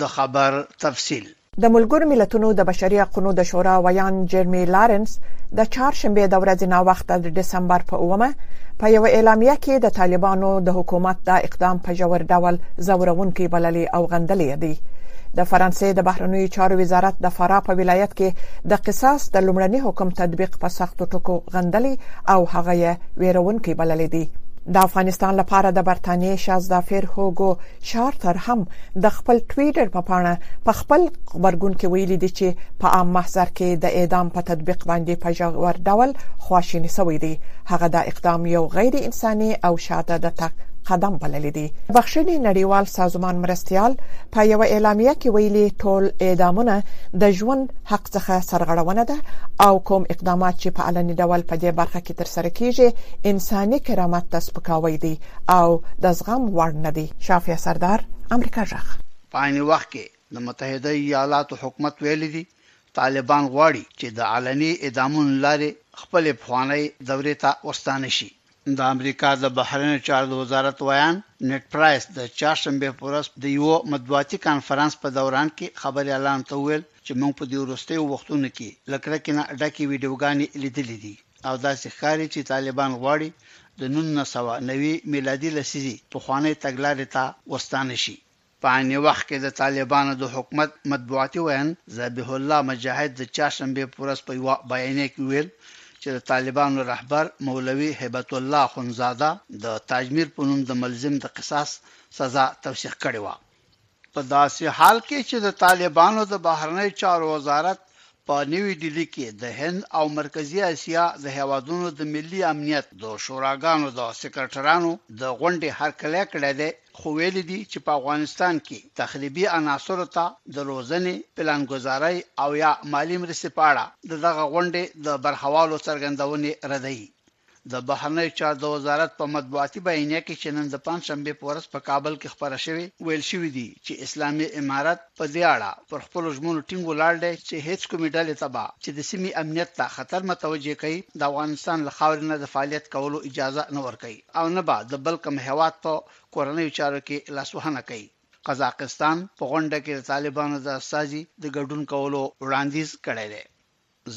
د خبر تفصیل. د ملګرو ملتونو د بشري حقونو د شورا ویاند جیرمي لارنس د چهارشنبې د ورځې ناوخته د دسمبر په اومه په یوه اعلامیه کې د طالبانو د حکومت دا اقدام په ژور ډول ځورونکی بللی او غندلی دی د فرانسې د بهرنیو چارو وزارت د فرا په ولایت کې د قصاص د لومړني حکم تطبیق په سختو ټکو غندلی او هغه یې ویرونکی بللی دی د افغانستان لپاره د برتانیې شازدافیر هوګو چارتر هم د خپل ټویټر په پاڼه په خپل خبرګون کې ویلي دی چې په عام محضر کې د اعدام په تطبیق باندې په ژور ډول خواشینی شوی دی هغه دا اقدام یو غیر انساني او شاته د تک قدم بللی دی بخښنې نړیوال سازمان مرستيال په یو اعلامیه کې ویلي ټول اعدامونه د ژوند حق څخه سرغړونه ده او کوم اقدامات چې په علني ډول په دې برخه کې تر سره کیږي انساني کرامت ته سپکاوی دی او د زغم وړ نه دي. شافیه سردار امریکا غږ. په عین وخت کې د متحده ایالاتو حکومت ویلي دي، طالبان غواړي چې د علني اعدامونو له لارې خپلې پخوانۍ دورې ته ورستانه شي. د امریکا د بهرنیو چارو د وزارت ویاند نیډ پرایس د چهارشنبې په ورځ د یوه مطبوعاتي کانفرنس په دوران کې خبریالانو ته وویل چې موږ په دې وروستیو وختونو کې له کرکې نه ډکې ویډیوګانې لیدلې دي. او داسې ښکاري چې طالبان غواړي د نولس سوه نوي میلادي لسیزې پخوانۍ تګلارې ته ورستانه شي. په عین وخت کې د طالبانو د حکومت مطبوعاتي ویاند ذبیح الله مجاهد د چهارشنبې په ورځ په یوه بیانیه کې وویل چې د طالبانو رهبر مولوي هیبت الله اخوندزاده د تاج میر په نوم د ملزم د قصاص سزا توثیق کړې وه. په داسې حال کې چې د طالبانو د بهرنیو چارو وزارت په نوي ډیلي کې د هند او مرکزی اسیا د هیوادونو د ملي امنیت د شوراګانو د سکرټرانو د غونډې هرکلی کړی دی خو ویلي دي چې په افغانستان کې تخریبي عناصرو ته د روزنې پلانګذارۍ او یا مالي مرستې په اړه د دغه غونډې د برخوالو څرګندونې ردوي د بهرنیو چارو د وزارت په مطبوعاتي بیانیه کې چې نن د پنجشنبې په ورځ په کابل کې خپره شوې، ویل شوي دي چې اسلامي امارت په دې اړه پر خپلو ژمنو ټینګ ولاړ دی چې هېڅ کومې ډلې ته به چې د سیمې امنیت ته خطر متوجه کوي، د افغانستان له خاورې نه د فعالیت کولو اجازه نه ورکوي او نه به د بل کوم هېواد په کورنیو چارو کې لاسوهنه کوي. قزاقستان په غونډه کې د طالبانو د استازي د ګډون کولو وړاندیز کړی دی.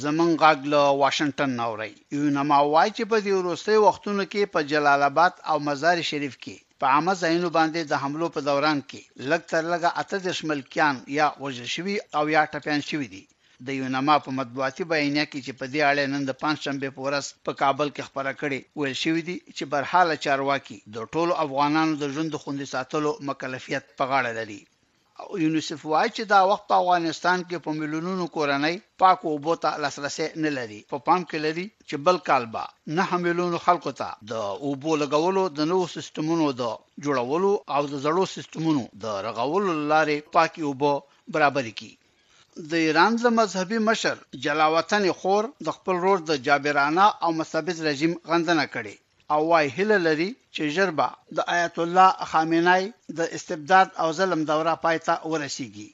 زمونږ غږ له واشنګټن نه اورئ. یونما وایي چې په دې وروستیو وختونو کې په جلال اباد او مزار شریف کې په عامه ځایونو باندې د حملو په دوران کې لږ تر لږه اته دېرش ملکیان یا وژل شوي او یا ټپیان شوي دي. د یونما په مطبوعاتي بیانیه کې چې په دې اړه یې نن د پنجشنبې په ورځ په کابل کې خپره کړې، ویل شوي دي چې برحاله چارواکي د ټولو افغانانو د ژوند د خوندي ساتلو مکلفیت په غاړه لري. یونیسف وايي چې دا وخت په افغانستان کې په میلیونونو کورنۍ پاکو اوبو ته لاسرسی نه لري. په پام کې لري چې بل کال به نهه میلیونو خلکو ته د اوبو لګولو، د نوو سیستمونو د جوړولو او د زړو سیستمونو د رغولو له لارې پاکې اوبه برابرې کړي. د ایران د مذهبي مشر جلاوطنې خور د خپل ورور د جابرانه او مستبد رژیم غندنه کړې. او وايي هیله لري چې ژر به د ایت الله خامنای د استبداد او ظلم دوره پای ته ورسیږي.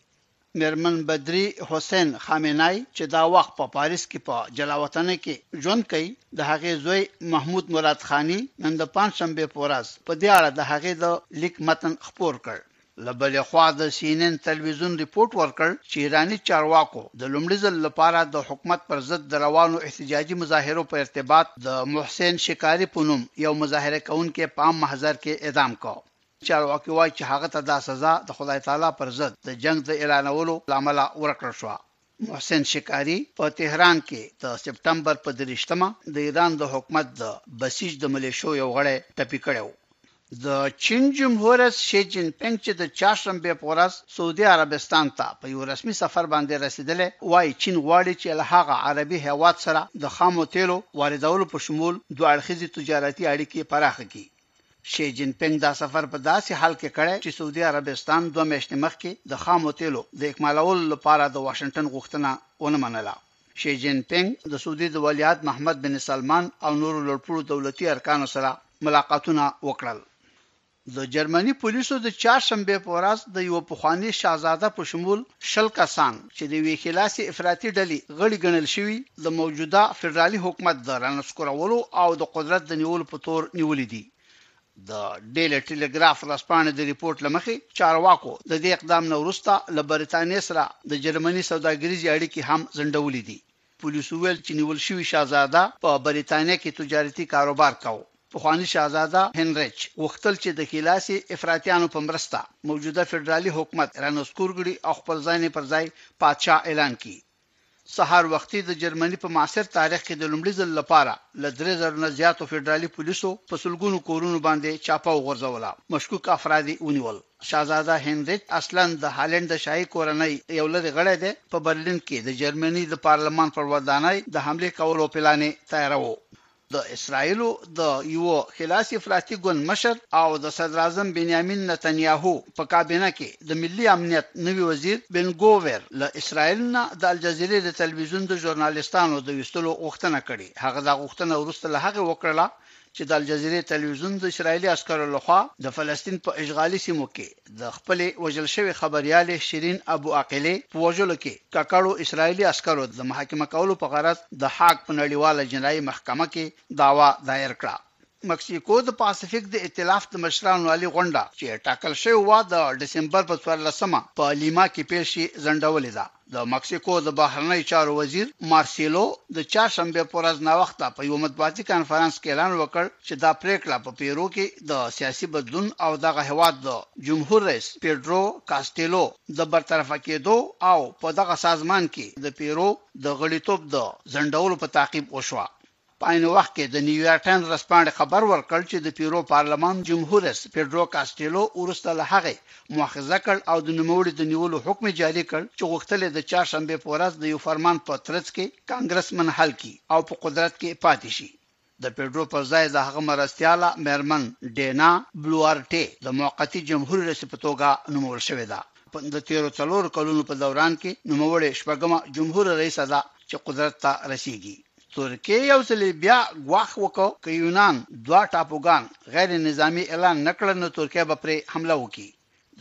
میرمن بدري حسین خامنای چې دا وخت په پاریس کې په جلاوطنۍ کې ژوند کوي د هغې زوی محمود مراد خاني نن د پنجشنبې په ورځ په دې اړه د هغې د لیک متن خپور کړ. له بلې خوا د سي ان ان تلویزیون رپوټ ورکړ چې ایراني چارواکو د لومړي ځل لپاره د حکومت پر ضد د روانو احتجاجي مظاهرو په ارتباط د محسن شکاري په نوم یو مظاهره کوونکی په عام محضر کې اعدام کړ. چارواکي وايي چې هغه ته دا سزا د خدای تعالی پر ضد د جنګ د اعلانولو له امله ورکړل شوه. محسن شکاري په تهران کې د سپټمبر په درویشتمه د ایران د حکومت د بسیج د ملیشو یو غړی ټپي کړی و. د چین جمهوررئیس شي جین پینګ چې د چهارشنبې په ورځ سعودي عربستان ته په یو رسمي سفر باندې رسېدلی، وايي چین غواړي چې له هغه عربي هېواد سره د خامو تېلو واردولو په شمول دوه اړخیزې تجارتي اړیکې پراخې کړي. شي جين پينګ دا سفر په داسې حال کې کړی چې سعودي عربستان دوه مياشتې مخکې د خامو تيلو د اکمالولو لپاره د واشنګټن غوښتنه ونه منله. شي جين پينګ د سعودي د وليعهد محمد بن سلمان او نورو لوړپوړو دولتي ارکانو سره ملاقاتونه وکړل. د جرمني پوليسو د چهارشنبې په ورځ د يوه پخواني شهزاده په شمول شل کسان، چې د یوې ښېلاسې افراطي ډلې غړي ګڼل شوي، د موجوده فډرالي حکومت د رانسکورولو او د قدرت د نیولو په تور نیولي دي. د ډېلې ټېلګراف ورځپاڼې د رپوټ له مخې، چارواکو د دې اقدام نه وروسته له بریتانیې سره د جرمني سوداګریزې اړیکې هم ځنډولې دي. پولیسو وویل چې نیول شوي شهزاده په بریتانیا کې تجارتي کاروبار کاوه. پخواني شهزاده هنریچ غوښتل چې د ښیلاسي افراطیانو په مرسته موجوده فدرالي حکومت رانسکور کړي او خپل ځای نه پر ځای پادشاه اعلان کړي. سهار وختي د جرمني په معاصر تاریخ کې د لومړي ځل لپاره له درې زرو نه زیاتو فدرالي پولیسو په سلګونو کورونو باندې چاپه وغورځوله، مشکوک افراد یې ونیول. شهزاده هینریچ اصلاً د هالنډ د شاهي کورنۍ یو لرې غړی دی، په برلین کې د جرمني د پارلمان پر ودانۍ د حملې کولو پلان یې تیاروه. د اسراییلو د یوه خلاص افراطي ګوند مشر او د صدراعظم بنیامین نتنیاهو په کابینه کې د ملي امنیت نوي وزیر بن ګوور له اسراییل نه د الجزیرې د تلویزیون د ژورنالیستانو د ویستلو غوښتنه کړې. هغه دا غوښتنه وروسته له هغې وکړله چې د الجزیرې تلویزیون د اسراییلي عسکرو له خوا د فلسطین په اشغالي سیمو کې د خپلې وژل شوې خبریالې شیرین ابو عاقلې په وژلو کې ککړو اسراییلي عسکرو د محاکمه کولو په غرض د هاګ په نړیواله جنایي محکمه کې دعوا دایر کړه. مکسیکو د پاسیفیک د ایتلاف د مشرانو عالي غونډه چې ټاکل شوې وه د ډسمبر په څوارلسمه په لیما کې پیل شي ځنډولې ده. د مکسیکو د بهرنیو چارو وزیر مارسیلو د چهارشنبې په ورځ ناوخته په یوه مطبوعاتي کنفرانس کې اعلان وکړ چې دا پرېکړه په پیرو کې د سیاسي بدلون او دغه هېواد د جمهور رئیس پیډرو کاستیلو د برطرفه کېدو او په دغه سازمان کې د پیرو د غړیتوب د ځنډولو په تعقیب وشوه. په عین وخت کې د نیویارک ټایمز ورځپاڼې خبر ورکړ چې د پیرو پارلمان جمهور رئیس پیډرو کاسټیلو وروسته له هغې مؤاخذه کړ او د نوموړي د نیولو حکم یې جاري کړ چې غوښتل یې د چهارشنبې په ورځ د یو فرمان په ترڅ کې کانګرس منحل کړي او په قدرت کې پاتې شي. د پیډرو پر ځای د هغه مرستیاله مېرمن ډینا بلوارټې د موقتي جمهوري رئیسې په توګه نومول شوې ده. د تېرو څلورو کلونو په دوران کې نوموړې شپږمه جمهوره رئیسه ده چې قدرت ته رسېږي. ترکیې یو ځلې بیا ګواښ وکړ که یونان دوه ټاپوګان غیر نظامي اعلان نه کړل نو ترکیه به پرې حمله وکړي.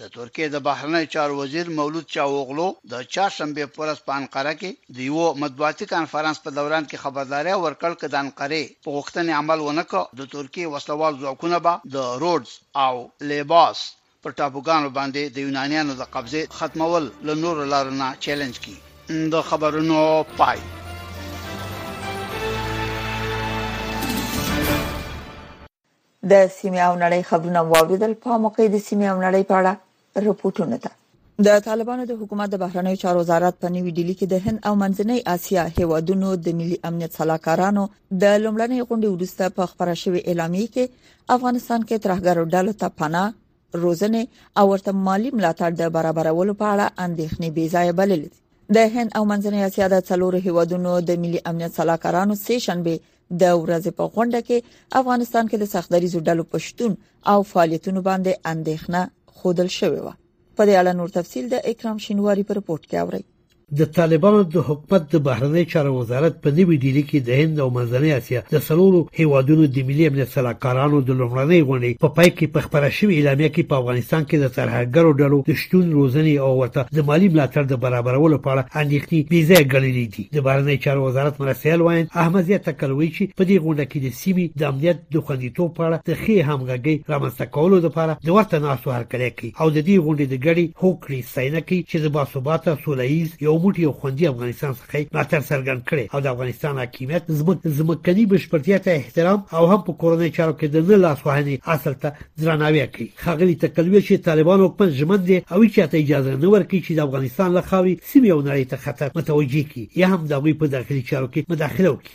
د ترکیې د بهرنیو چارو وزیر مولود چاوغلو د چهارشنبې په ورځ په انقره کې د یوه مطبوعاتي کانفرانس په دوران کې خبرداری ورکړ که د انقرې په غوښتنې عمل ونه کړ د ترکیې وسله وال ځواکونه به د رودز او لیباس پر ټاپوګانو باندې د یونانیانو د قبضې ختمول له نورو لارو نه چیلنج کړي. د خبرونو پای. د سیمې او نړۍ خبرونه مو واوریدل، پام وکړئ د سیمې او نړۍ په اړه رپوټونو ته. د طالبانو د حکومت د بهرنیو چارو وزارت په نوي ډیلي کې د هند او منځنۍ اسیا هیوادونو د ملي امنیت سلاکارانو د لومړنۍ غونډې وروسته په خپره شوې اعلامیه کې افغانستان کې ترهګرو ډلو ته پناه روزنې او ورته مالی ملاتړ د برابرولو په اړه اندېښنې بې ځای بللې دي د هند او منځنۍ اسیا د څلورو هیوادونو د ملي امنیت صلاحکارانو سه شنبه د ورځې په غونډه کې افغانستان کې د سختدریزو ډلو پښتون او فعالیتونو باندې اندېښنه خودل شوې و په دې اړه نور تفصيل د اکرام شینواری پر رپورت کې اوري د طالبانو د حکومت د بهرنۍ چارو وزارت په نوي ډیلي کې د هند او منځنۍ اسیا د څلورو هیوادونو د ملي امنیت سلاکارانو د لومړنۍ غونډې په پای کې په خبره شوې اعلامیه کې په افغانستان کې د ترهګرو ډلو د شتون روزنې او ورته د مالی ملاتړ د برابرولو په اړه اندېښنې بې ځایه ګڼلې دي د بهرنۍ چارو وزارت مرستیال واین احمد زیاته کړې چې په دې غونډه کې د سیمې د امنیت د خوندیتوب په اړه د ښې همغږۍ رامنځته کولو لپاره د ورته ناستو هرکلی کوي او د دې غونډې د ګډې هوکړې ستاینه کوي چې د باثباته سوله ییز یو موټي او خوندي افغانستان څخه یې ملاتړ څرګند کړی او د افغانستان حاکمیت ځمکني بشپړتیا ته احترام او هم په کورنۍ چارو کې د نه لاس وهنې اصل ته درناوی کوي ښاغلي تکلوي چې طالبان حکومت ژمن دي او هیچا ته اجازه نه ورکوي چې د افغانستان له خاورې سیمې او نړۍ ته خطر متوجه کړي یا هم د هغوی په داخلي چارو کې مداخله وکړي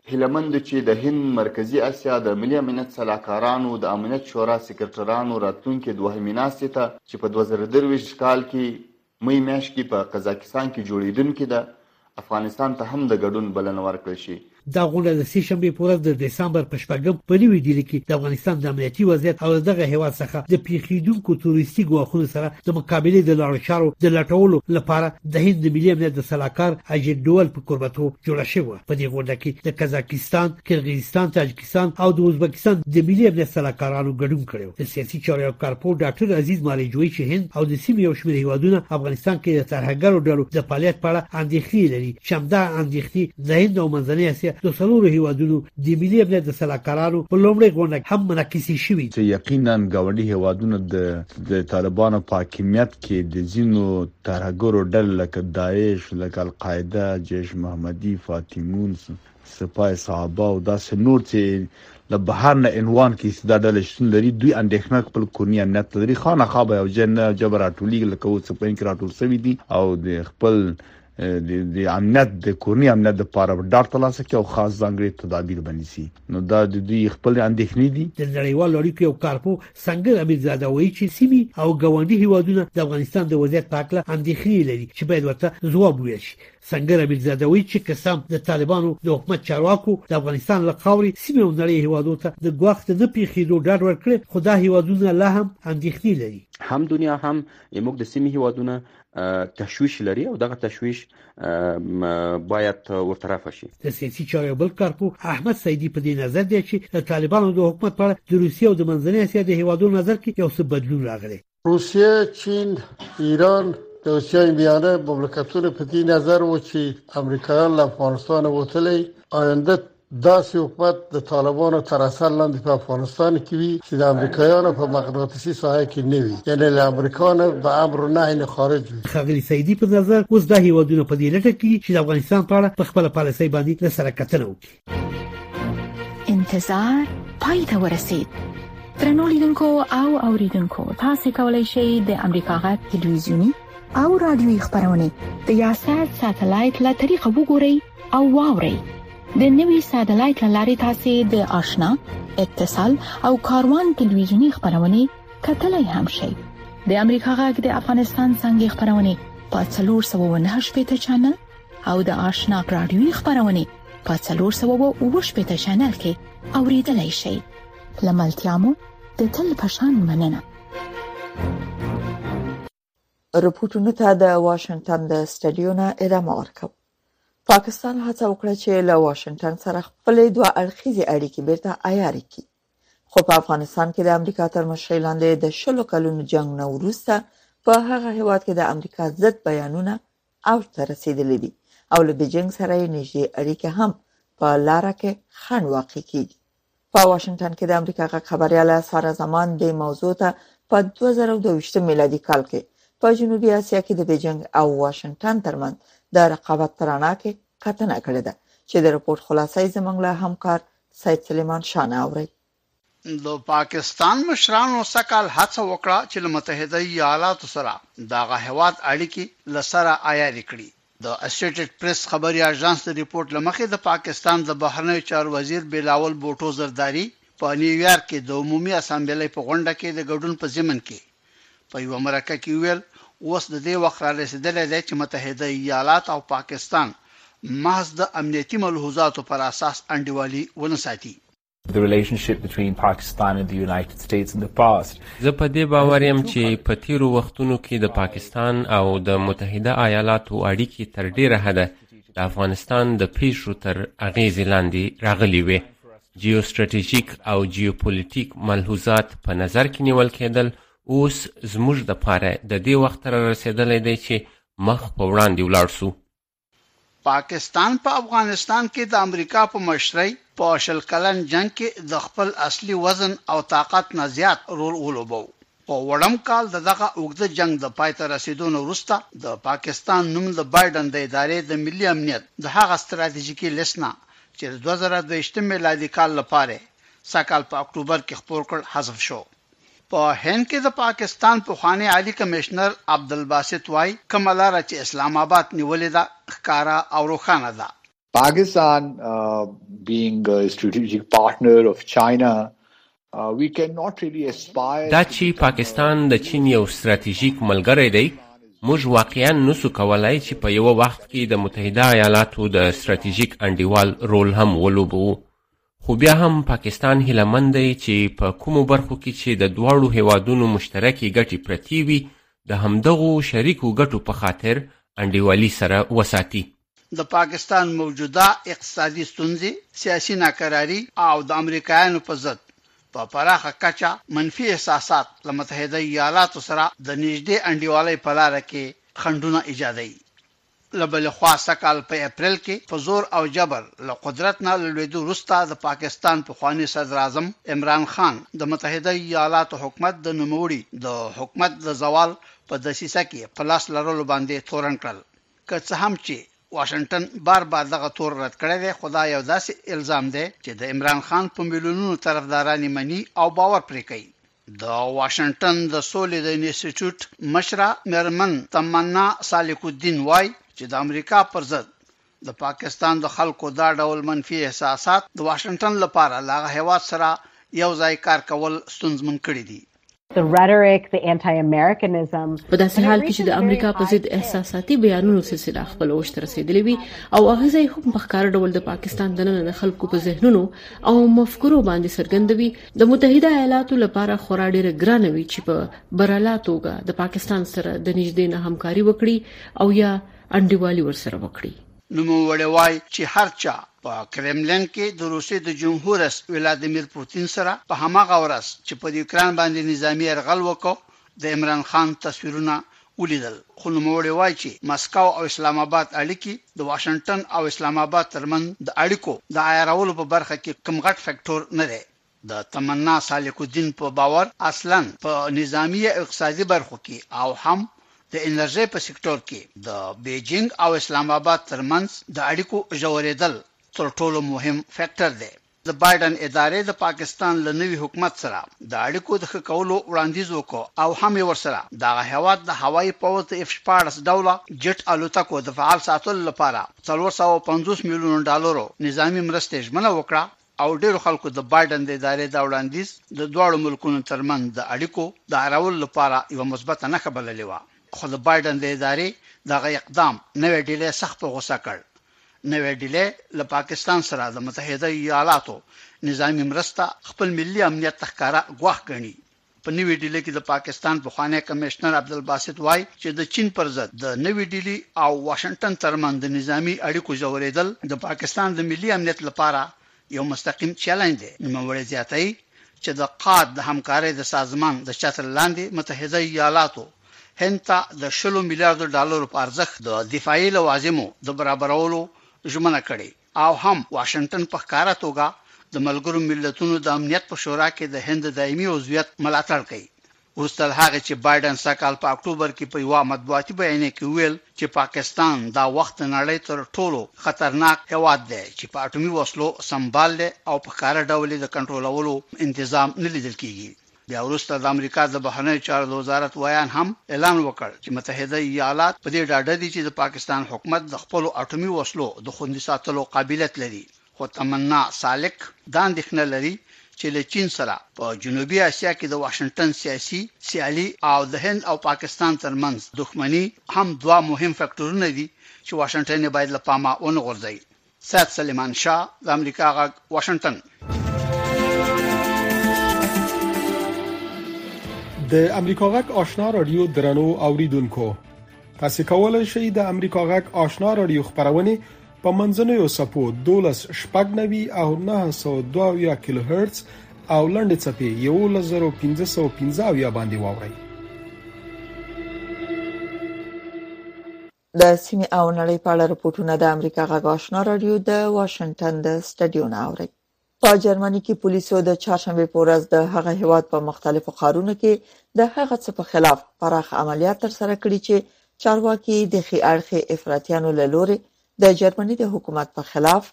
هیله مند چې د هند، مرکزي اسیا د ملي امنیت سلاکارانو د امنیت شورا سیکرټرانو راتلونکې دوهمې ناستې ته چې په دوه زره درویشت کال کې مۍ میاشت کې په قزاقستان کې جوړیدونکې ده، افغانستان ته هم د ګډون بلنه ورکړل شي. دا غونډه د سې شنبې په ورځ د دسامبر په شپږم په نوي ډیلي کې د افغانستان د امنیتي وضعیت او له دغه هېواد څخه د پېښېدونکو تروریستي ګواښونو سره د مقابلې د لارو چارو د لټولو لپاره د هند د ملي امنیت د سلاکار اجیت ډوول په کوربتوب جوړه شوې وه. په دې غونډه کې د قزاقستان، قرغیزستان، تاجکستان او د ازبکستان د ملي امنیت سلاکارانو ګډون کړو د سیاسي چارو یو کارپوه ډاکټر عزیز مالیجوی چې هند او د سیمې یو شمېر هیوادونه افغانستان کې د ترهګرو ډلو د فعالیت په اړه اندېښنې لري چې همدا اندېښنې د هند او منځنۍ اسیا د څلورو هیوادونو د ملي امنیت د سلاکارانو په لومړۍ غونډه هم منعکسې شوې چې یقینا ګاونډي هیوادونه د طالبانو په حاکمیت کې د ځینو ترهګرو ډلو لکه داعش، لکه القاعده، جیش محمدي، فاطمون، سپاه صحابه او داسې نور چې له بهر نه عنوان کې چې دا ډلې شتون لري دوی اندېښنه خپل کورني امنیت ته لري خامخا به یو ځای نه جبر راټولېږي لکه اوس په کې راټول شوي دي او د خپل د امنیت د کورني امنیت د پاره ډار ترلاسه کوي او خاص ځانګړي تدابیر بنسي نو دا د دوی خپل اندېښنې دي د نړیوال اړیکو یو کارپو سنګر امیرزاده وایي چې سیمې او ګاونډي هیوادونه د افغانستان د وضعیت په اړه اندېښنې لري چې باید ورته ځواب وویل شي سنګر امیرزاده وایي چې قسم د طالبانو د حکومت چارواکو د افغانستان له خاورې سیمې او نړۍ هیوادو ته د ګواښ د نه پیښېدو ډاډ ورکړي خو دا هیوادونه لا هم اندېښنې لري هم دنیا هم یموږ د سیمې هیوادونه تشویش لري او دغه تشویش باید ورته رفع شي د سیاسي چارو یو بل کارپو احمد سیدي په دې نظر دی چې د طالبانو د حکومت په اړه د روسیې او د منځنۍ اسیا د هیوادو نظر کې یو څه بدلون راغلی روسیه چین ایران د روسیې بیانه مملکتونه په دې نظر و چې امریکایان له افغانستان وتلی آینده داسې حکومت د طالبانو تر اثر لاندې په افغانستان کې وي چې د امریکایانو په مقناطیسي ساحه کې نه وي یعنی له امریکا نه به امر نه نه خارج وي خغلی سیدی په نظر اوس دا هیوادونه په دې لټه کې چې د افغانستان په اړه په خپل پالیسي باندې له سره کتنه وکړي انتظار پای ته ورسید ترنو لیدونکو او اوریدونکو تاسو کولی شئ د امریکا غا ټلویزیونی او رادیوي خبرونه د یاسر ساتلایت له طریقه وګورئ او واوري د نوي ساتلایت لارې تاسو د آشنا اتصال او کاروان ټلویزیونی خبرونه کتلای هم شئ د امریکا غږ د افغانستان څنګه خبرونه په 398 چنل او د آشنا رادیوي خبرونه په 398 چنل کې اوریدلای شئ لملتیا مو د تل پشان مننه رپوټونو ته د واشنگټن د سټډیو نه ادامه ورکوم پاکستان هڅه وکړه چې له واشنگټن سره خپلې دوه اړخیزې اړیکې بیرته عیارې کړي خو په افغانستان کې د امریکا تر مشرۍ لاندې د شلو کلونو جنگ نه وروسته په هغه هیواد کې د امریکا ضد بیانونه او ته رسیدلې دي او له بیجینګ سره یې نږدې اړیکې هم په لار کې خنډ واقع کیږي په واشنګټن کې د امریکا غږ خبرياله سارا زمان د موضوع ته په 2022 میلادي کال کې په جنوبي اسیا کې د بیجینګ او واشنگټن ترمنځ د رقابت پرانا کې کتنه کړې ده چې د رپورت خلاصې زمنګ له همکار سید سلیمان شاه نه اوري د پاکستان مشرانو سکهال هڅه وکړه چې له متحده ایالاتو سره دغه هواد اړیکې لسره عیارې کړي د اسوشیټیډ پریس خبري اژانس د رپورټ له مخې د پاکستان د بهرنیو چارو وزیر بلاول بوټو زرداري په نیویارک کې د عمومي اسمبلۍ په غونډه کې د ګډون په ضمن کې په یوه مرکه کې وویل اوس د دې وخت را رسېدلی دی چې متحده ایالات او پاکستان محض د امنیتي ملحوظاتو پر اساس انډیوالي ونه ساتي. زه په دې باور یم چې په تیرو وختونو کې د پاکستان او د متحده ایالاتو اړیکې تر ډیره حده د افغانستان د پیښو تر اغیزې لاندې راغلي وې جیوستراتیژیک او جیوپولیټیک ملحوظات په نظر کې نیول کېدل اوس زموږ د پاره د دې وخت را رسېدلی دی چې مخ په وړاندې ولاړ شو پاکستان په افغانستان کې د امریکا په مشرۍ په شل کلن جنګ کې د خپل اصلي وزن او طاقت نه زیات رول ولوبوو. په وړم کال د دغه اوږده جنګ د پای ته رسېدو نه وروسته د پاکستان نوم د بایډن د ادارې د ملي امنیت د هغه ستراتیژیکي لیست نه چې د دوه زره دوه ویشت میلادي کال لپاره یې سږ کال په اکټوبر کې خپور کړ حذف شو. په هند کې د پاکستان پخوانی عالي کمېشنر عبدالباسط وايي، کومه لاره چې اسلام اباد نیولې ده، ښکاره او روښانه ده. Pakistan being a strategic partner of China we can not really aspire دا چې پاکستان د چین یو ستراتیژیک ملګری دی، موږ واقعاً نشو کولای چې په یوه وخت کې د متحده ایالاتو د ستراتیژیک انډیوال رول هم ولوبوو. خو بیا هم پاکستان هیله مند دی چې په کومو برخو کې چې د دواړو هیوادونو مشترکې ګټې پرتې وي د همدغو شریکو ګټو په خاطر انډیوالي سره وساتي. د پاکستان موجوده اقتصادي ستونزې، سیاسي ناکراري او د امریکایانو په ضد په پراخه کچه منفي احساسات له متحده ایالاتو سره د نژدې انډیوالۍ په لاره کې خنډونه ایجادوي. له بلې خوا سږکال په اپرېل کې په زور او جبر له قدرت نه له لوېدو وروسته د پاکستان پخواني صدراعظم عمران خان د متحده ایالاتو حکومت د نوموړي د حکومت د زوال په دسیسه کې په لاس لرلو باندې تورن کړل. که څه هم چې واشنګټن بار بار دغه تور رد کړی دی خو دا یو داسې الزام دی چې د عمران خان په میلیونونو طرفداران یې مني او باور پرې کوي. د واشنګټن د سولې د انسټیټوټ مشره مېرمن تمنا سالک الدین وایي چې د امریکا پر ضد د پاکستان د خلکو دا ډول منفي احساسات د واشنګټن لپاره له هغه هېواد سره یو ځای کار کول ستونزمن کړي دي. په داسې حال کې چې د امریکا په ضد احساساتي بیانونو سلسله خپل اوج ته رسیدلې وي او هغه ځای هم په ښکاره ډول د پاکستان دننه د خلکو په ذهنونو او مفکورو باندې څرګندوي د متحده ایالاتو لپاره خورا ډیره ګرانه وي چې په برالا توګه د پاکستان سره د نږدې نه همکاري وکړي او یا انډیوالي ورسره وکړي. نوموړی وايي چې هر چا په کرملین کې د روسیې د جمهور رئیس ولادیمیر پوتین سره په هماغه ورځ چې پر یوکراین باندې نظامي یرغل وکړ د عمران خان تصویرونه ولیدل، خو نوموړې وايي چې مسکو او اسلام اباد اړیکې د واشنګټن او اسلام اباد ترمنځ د اړیکو د عیارولو په برخه کې کوم غټ فکټور نه دی. د تمنا سالک الدین په باور اصلاً په نظامي او اقتصادي برخو کې او هم د انرژۍ په سکټور کې د بیجینګ او اسلام اباد ترمنځ د اړیکو ژورېدل تر ټولو مهم فکټر دی. د بایډن ادارې د پاکستان له نوي حکومت سره د اړیکو د ښه کولو وړاندیز وکړ او هم یې ورسره د هغه هېواد د هوایي پوځ د اف شپاړس ډوله جټ الوتکو د فعال ساتلو لپاره څلور سوه او پنځوس میلیونو ډالرو نظامي مرستې ژمنه وکړه او ډېرو خلکو د بایډن د ادارې دا وړاندیز د دواړو ملکونو ترمنځ د اړیکو د ارولو لپاره یوه مثبته نښه بللې وه، خو د بایډن د ادارې دغه اقدام نوی ډیلی سخت په غوسه کړ نوې ډیلې له پاکستان سره د متحده ایالاتو نظامی مرسته خپل ملي امنیت ته ښکاره ګواښ ګڼي په نوې ډیلې کې د پاکستان پخوانی کمشنر عبدالباسط وایي چې د چین پر ضد د نوې ډیلي او واشنګټن ترمنځ د نظامی اړیکو ژورېدل د پاکستان د ملي امنیت لپاره یو مستقیم چلنج دی. نوموړی زیاتوي، چې د قاد د همکارۍ د سازمان د چتر لاندې متحده ایالاتو هند ته د شلو میلیاردو ډالرو په ارزښت د دفاعي لوازمو د برابرولو ژمنه کړې او هم واشنګټن په ښکاره توګه د ملګرو ملتونو د امنیت په شورا کې د هند د دایمي عضویت ملاتړ کوي. وروسته له هغې چې بایډن سږکال په اکټوبر کې په یوه مطبوعاتي بیانیه کې وویل چې پاکستان دا وخت د نړۍ تر ټولو خطرناک هېواد دی چې په اټومي وسلو سمبال دی او په ښکاره ډول یې د کنټرولولو انتظام نه لیدل کېږي. بیا وروسته د امریکا د بهرنیو چارو د وزارت ویاند هم اعلان وکړ چې متحده ایالات په دې ډاډه دي چې د پاکستان حکومت د خپلو اټومي وسلو د خوندي ساتلو قابلیت لري. خو تمنا سالک دا اندېښنه لري چې له چین سره په جنوبي اسیا کې د واشنګټن سیاسي سیالي او د هند او پاکستان ترمنځ دښمني هم دوه مهم فکټورونه دي چې واشنګټن یې باید له پامه ونه غورځوي. سید سلیمان شاه، د امریکا غږ، واشنګټن. د امریکا غږ آشنا رادیو درنو اوریدونکو تاسو کولای شئ د امریکا غږ آشنا رادیو خبرونه په منځنیو څپو 1290 او 902 کیلو هرتز او لنډې څپې 11515 باندې واورئ د سیمې او نړۍ په اړه رپورټونه د امریکا غږ آشنا رادیو د واشنگټن د سټډیو نه اوري په جرمني کې پولیسو د چهارشنبې په ورځ د هغه هیواد په مختلفو ښارونو کې د هغه څه په خلاف پراخ عملیات ترسره کړي چې چارواکي د ښي اړخې افراطیانو له لورې د جرمني د حکومت په خلاف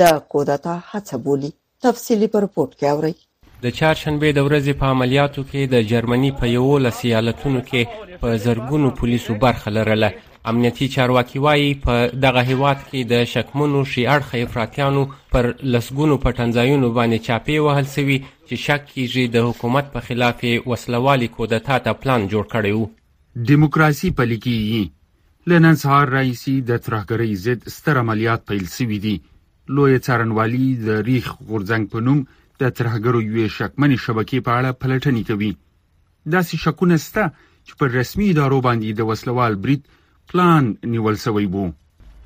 د کودتا هڅه بولي تفصیلي په رپورټ کې اورئ د چهارشنبې د ورځې په عملیاتو کې د جرمني په یوولس ایالتونو کې په زرګونو پولیسو برخه لرله امنیتي چارواکي وایي په دغه هیواد کې د شکمنو شي اړخه افراطیانو پر لسګونو پټنځایونو باندې چاپې وهل سوي چې شک کیږي د حکومت په خلاف یې وسلوالي کودتا ته پلان جوړ کړی و دیموکراسي پلي کیږي له نن سهار راهیسي د ترهګرۍ ضد ستر عملیات پیل سوي دي لویه څارنوالي د ریخ غورځنګ په نوم د ترهګرو یوې شکمنې شبکې په اړه پلټنې کوي داسې شکونه سته چې پر رسمي ادارو باندې د وسلوال برید پلان نیول شوی وو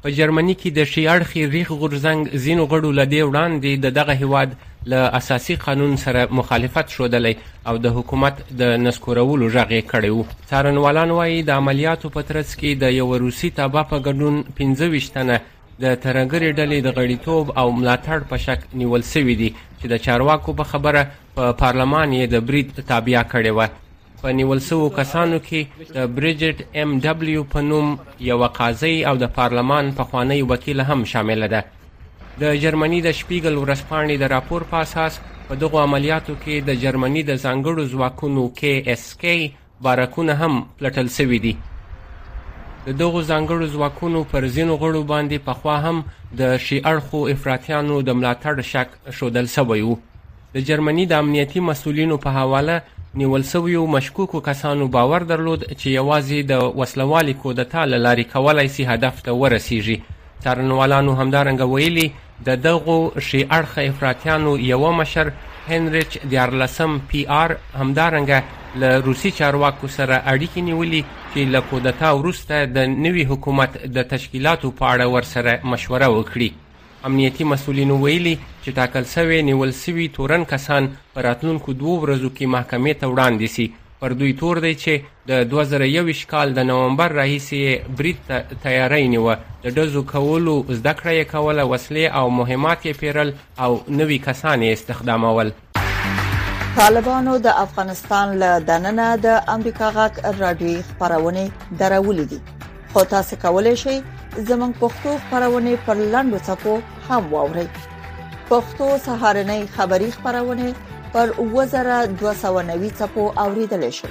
په جرمني کې د شي اړخي ریخ غورځنګ ځینو غړو له دې وړاندې د دغه هیواد له اساسي قانون سره مخالفت ښودلی او د حکومت د نسکورولو غږ یې کړی و څارنوالان وایي د عملیاتو په ترڅ کې د یوه روسي تابع په ګډون پنځه ویشت تنه د ترهګرې ډلې د غړیتوب او ملاتړ په شک نیول شوي دي چې د چارواکو په خبره په پارلمان یې د برید تابیا کړې وه په نیول شوو کسانو کې د بریجټ ایم ډبلیو په نوم یوه قاضۍ او د پارلمان پخوانۍ وکیله هم شامله ده د جرمني د شپیګل ورځپاڼې د راپور په اساس په دغو عملیاتو کې د جرمني د ځانګړو ځواکونو کې اس کې بارکونه هم پلټل سوي دي. د دغو ځانګړو ځواکونو پر ځینو غړو باندې پخوا هم د ښي اړخو افراطیانو د ملاتړ شک ښودل شوی و. د جرمني د امنیتي مسؤلینو په حواله نیول شویو مشکوکو کسانو باور درلود چې یوازې د وسلوالې کودتا له لارې کولای شي هدف ته ورسیږي. څارنوالانو همدارنګه ویلي د دغو ښي اړخه افراطیانو یوه مشر هنریچ دیارلسم پي آر همدارنګه له روسي چارواکو سره اړیکې نیولي چې له کودتا وروسته د نوي حکومت د تشکیلاتو په اړه ورسره مشوره وکړي. امنیتي مسؤلینو ویلي چې ټاکل شوې نیول شوي تورن کسان په راتلونکو دوو ورځو کې محکمې ته وړاندې شي. پر دوی تور دی چې د دوه زره یوویشت کال د نومبر راهیسې یې برید ته تیاری نیوه، د ډزو کولو زده کړه یې کوله، وسلې او مهمات یې پېرل او نوي کسان یې استخدامول. طالبانو د افغانستان له دننه د امریکا غږ راډیويي خپرونې درولې دي، خو تاسو کولی شئ زموږ پښتو خپرونې پر لنډو څپو هم واورئ. پښتو سهارنۍ خبری خپرونې پر اووه زره دوه سوه نوي څپو اوریدلی شئ.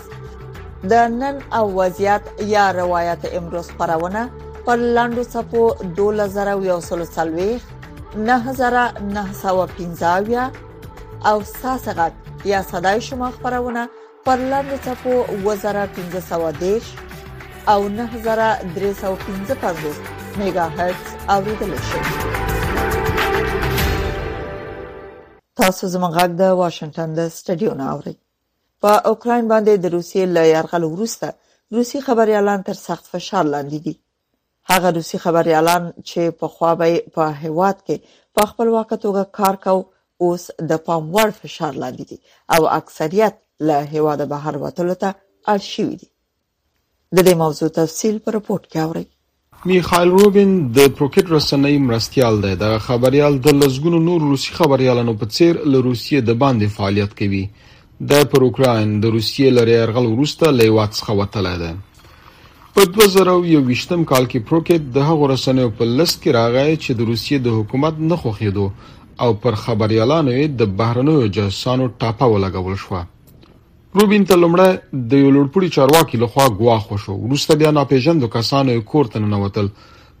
د نن او وضعیت یا روایت امروز خبرونه پر لاندو صفو 2040 9915 او ساسغت یا صداي شما خبرونه پر لاندو صفو 2015 او 9315 میگا هرتز اوریدل شي تاسو زموږ غږ د واشنگټن د سټډیو نه اورئ په اوکراین باندې د روسیې له یرغل وروسته روسي خبريالان تر سخت فشار لاندې دي هغه روسي خبريالان چې په خوا به په هواد کې په خپلواک توګه کار کاو اوس د پام وړ فشار لاندې دي او اکثریت له هواده بهر وتلو ته اړ شوي دي د دې موضوع تفصیل په رپورټ کې اورئ. میخایل روبین د پروکیټ رسنۍ مرستیال دی. دغه خبریال د لسګونو نورو روسي خبریالانو په څېر له روسیې د باندې فعالیت کوي. دی پر اوکراین د روسیې لرې یرغل وروسته له هېواد څخه وتلی دی. په دوه زره او یوویشتم کال کې پروکیټ د هغو رسنیو په لست کې راغی چې د روسیې د حکومت نه خوښېدو او پر خبریالانو یې د بهرنیو جاسوسانو ټاپه ولګول شوه. روبین ته لومړی د یو لوړپوړي چارواکي لخوا ګواښ وشو، وروسته بیا ناپېژندو کسانو یې کور ته ننوتل.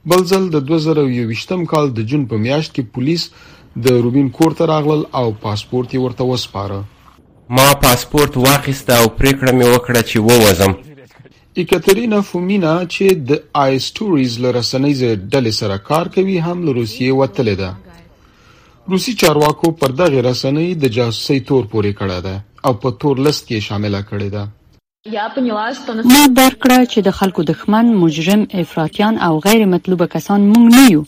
بل ځل د دوه زره او یوویشتم کال د جون په میاشت کې پولیس د روبین کور ته راغلل او پاسپورت یې ورته وسپاره. ما پاسپورت واخیسته او پرېکړه مې وکړه چې ووځم. ایکاترینا فومینا چې د آی اسټوریز له رسنیزې ډلې سره کار کوي هم له روسیې وتلې ده. روسي چارواکو پر دغې رسنۍ د جاسوسۍ تور پورې کړی دی او په تور لست کې یې شامله کړې ده. ما درک کړه چې د خلکو دښمن، مجرم، افراطیان او غیر مطلوبه کسان موږ نه یو.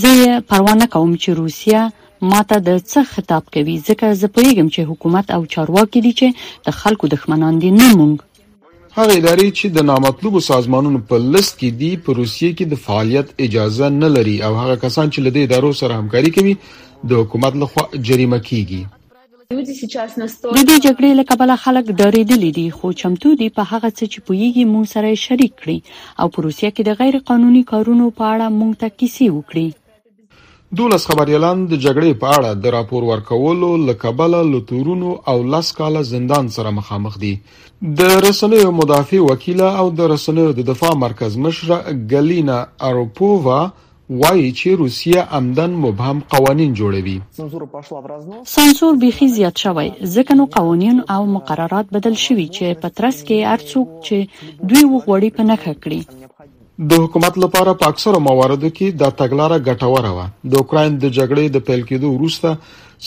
زه یې پروا نه کوم چې روسیه ما ته د څه خطاب کوي، ځکه زه پوهېږم چې حکومت او چارواکي دي چې د خلکو دښمنان دي، نه موږ. هغه ادارې چې د نامطلوبو سازمانونو په لست کې دي په روسیه کې د فعالیت اجازه نه لري او هغه کسان چې له دې ادارو سره همکاري کوي د حکومت لخوا جریمه کیږي د دې جګړې له کبله خلک ډارېدلي دي خو چمتو دي په هغه څه چې پوهیږي مونږ سره شریک کړي او په روسیه کې د غیر قانوني کارونو په اړه مونږ ته کیسې وکړي دولس خبریالان د جګړې په اړه د راپور ورکولو له کبله له تورونو او لس کاله زندان سره مخامخ دي. د رسنیو مدافع وکیله او د رسنیو د دفاع مرکز مشره ګلینا اروپووا وایي چې روسیه عمداً مبهم قوانین جوړوي. سانسور بیخي زیات شوی، ځکه نو قوانین او مقررات بدل شوي چې په ترڅ کې هر څوک چې دوی وغواړي په نښه کړي. د حکومت لپاره په اکثرو مواردو کې دا تګلاره ګټوره وه. د اوکراین د جګړې د پیل کېدو وروسته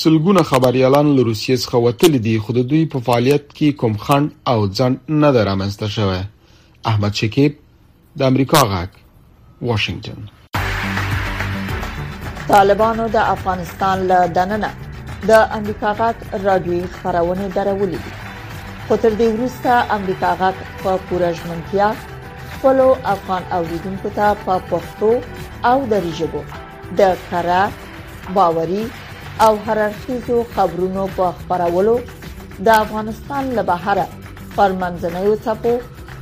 سلګونه خبريالان له روسیې څخه وتلي دي، خو د دوی په فعالیت کې کوم خنډ او ځنډ نه دی رامنځته شوی. احمد شکیب، د امریکا غږ، واشنگټن. طالبانو د افغانستان له دننه د امریکا غاک رادیوي خبرونه درولې دي خو تر دې وروسته امریکا غاک په پوره ژمنتیا خپلو افغان اوریدونکو ته په پښتو او دری ژبه د کره باوري او هررخیزو خبرونو په خبرولو د افغانستان له بهره پر منځنوي چپو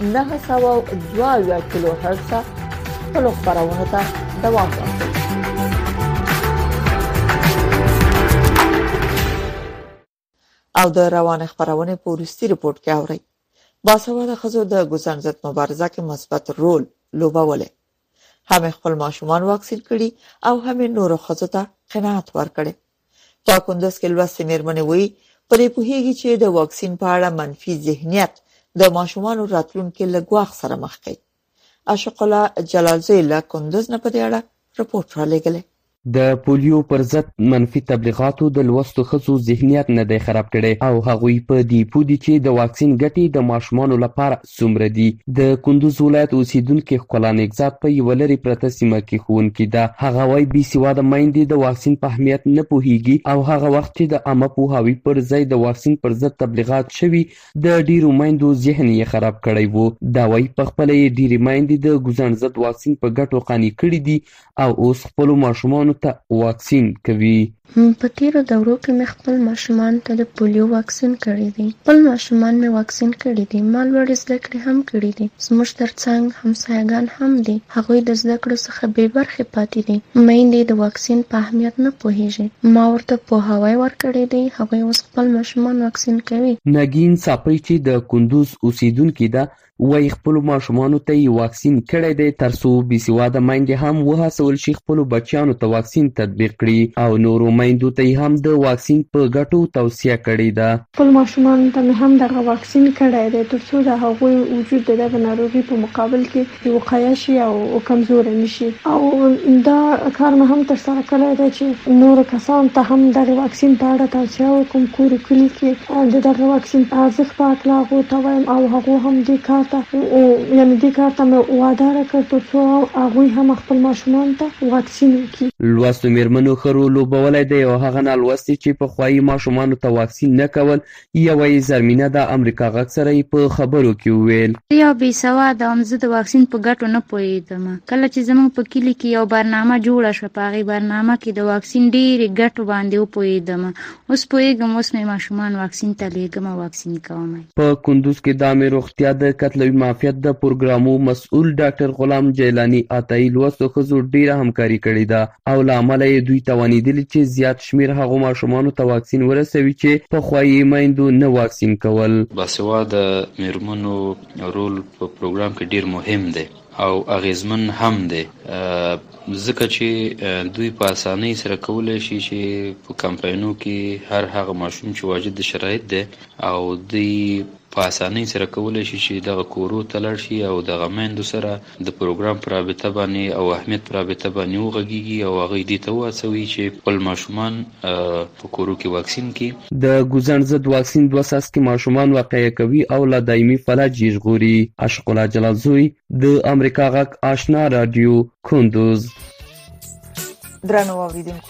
902 کیلو هرتز خپل خبرونه ته دوام ورکړي او د روانې خپرونې په وروستي رپورټ کې اورئ باسواده ښځو د ګوزڼ ضد مبارزه کې مثبت رول لوبولی هم خپل ماشومان واکسین کړي او هم نورو ښځو ته قناعت ورکړي په کندز کې لوستې مېرمنې وایي په دې پوهیږي چې د واکسین په اړه منفي ذهنیت د ماشومانو راتلونکې له ګواښ سره مخ کوي عاشق الله جلالزی له کندز نه په دې اړه رپورټ رالېږلی. د پولیو پر ضد منفي تبلیغاتو د لوستو ښځو ذهنیت نه دی خراب کړی او هغوی په دې پوه دي چې د واکسین ګټې د ماشومانو لپاره څومره دي. د کندوز ولایت اوسېدونکې ښکلا نیکزاد په یوه لرې پرته سیمه کې ښوونکې ده. هغه وایي بې سواده میندې د واکسین په اهمیت نه پوهېږي او هغه وخت چې د عامه پوهاوي پر ځای د واکسین پر ضد تبلیغات شوي د ډیرو میندو ذهن یې خراب کړی وو دا وایي په خپله یې ډیرې میندې د ګوزڼ ضد واکسین په ګټو قانع کړي دي او اوس خپلو ماشومانو ته واکسین کوي په تیرو دورو کې مې خپل ماشومان ته د پولیو واکسین کړی دی خپل ماشومان مې واکسین کړي دي ما لوړې زده کړې هم کړي دي زموږ ترڅنګ همسایګان هم دي هغوی د زده کړو څخه بې برخې پاتې دي، میندې د واکسین په اهمیت نه پوهیږي، ما ورته پوهاوی ورکړی دی، هغوی اوس خپل ماشومان واکسین کوي. نګین ساپۍ چې د کندوز اوسیدونکې ده وایي خپلو ماشومانو ته یې واکسین کړی دی تر څو بیسواده میندې هم وهڅول شي خپلو بچیانو ته واکسین تطبیق کړي او نورو میندو ته یې هم د واکسین په ګټو توصیه کړې ده. خپلو ماشومانو ته مې هم دغه واکسین کړی دی تر څو د هغوی وجود د دغې ناروغي په مقابل کې وقایه شي او کمزوری نه شي او دا کار مې هم ترسره کړی دی چې نورو کسانو ته هم دغه واکسین په اړه توصیه وکړم، کور او کلي کې د دغه واکسین په ارزښت په هکله هغو ته وایم او هغو هم دې کار ته یعنې دې کار ته مې وعده راکړ تر څو هغوی هم خپل ماشومانو ته واکسین وکړي. لوستو مېرمنو ښه رول لوبولی دی او هغه نالوستې چې پخوا یې ماشومانو ته واکسین نه کول یوه یې زرمینه ده امریکا غږ سره یې په خبرو کې وویل. زه یو بې سواده وم، زه د واکسین په ګټو نه پوهېدم. کله چې زموږ په کلي کې یو برنامه جوړه شوه، په هغې برنامه کې د واکسین ډېرې ګټو باندې وپوهېدم. اوس پوهېږم، اوس مې ماشومان واکسین ته لېږم او واکسین کوم یې. په کندوز کې د عامې روغتیا د کتلوي معافیت د پروګرامو مسؤل ډاکټر غلام جیلاني عطایي لوستو ښځو ډېره همکاري کړې ده. او له امله یې دوی توانېدلي چې زیات شمېر هغو ماشومانو ته واکسین ورسوي چې پخوا یې میندو نه واکسین کول. باسواده مېرمنو رول په پروګرام کې ډېر مهم دی او اغېزمن هم دی، ځکه چې دوی په اسانۍ سره کولی شي چې په کمپاینو کې هر هغه ماشوم چې واجد د شرایط دی او دوی په اسانۍ سره کولی شي چې دغه کورو ته لاړ شي او دغه میندو سره د پروګرام په رابطه باندې او اهمیت په رابطه باندې وغږیږي او هغوی دې ته وهڅوي چې خپل ماشومان په کورو کې واکسین کړي. د ګوزڼ ضد واکسین دوه څاڅکي ماشومان وقایه کوي او له دایمي فلج یې ژغوري. عاشق الله جلالزوی، د امریکا غږ آشنا راډیو، کندوز. درنو اوریدونکو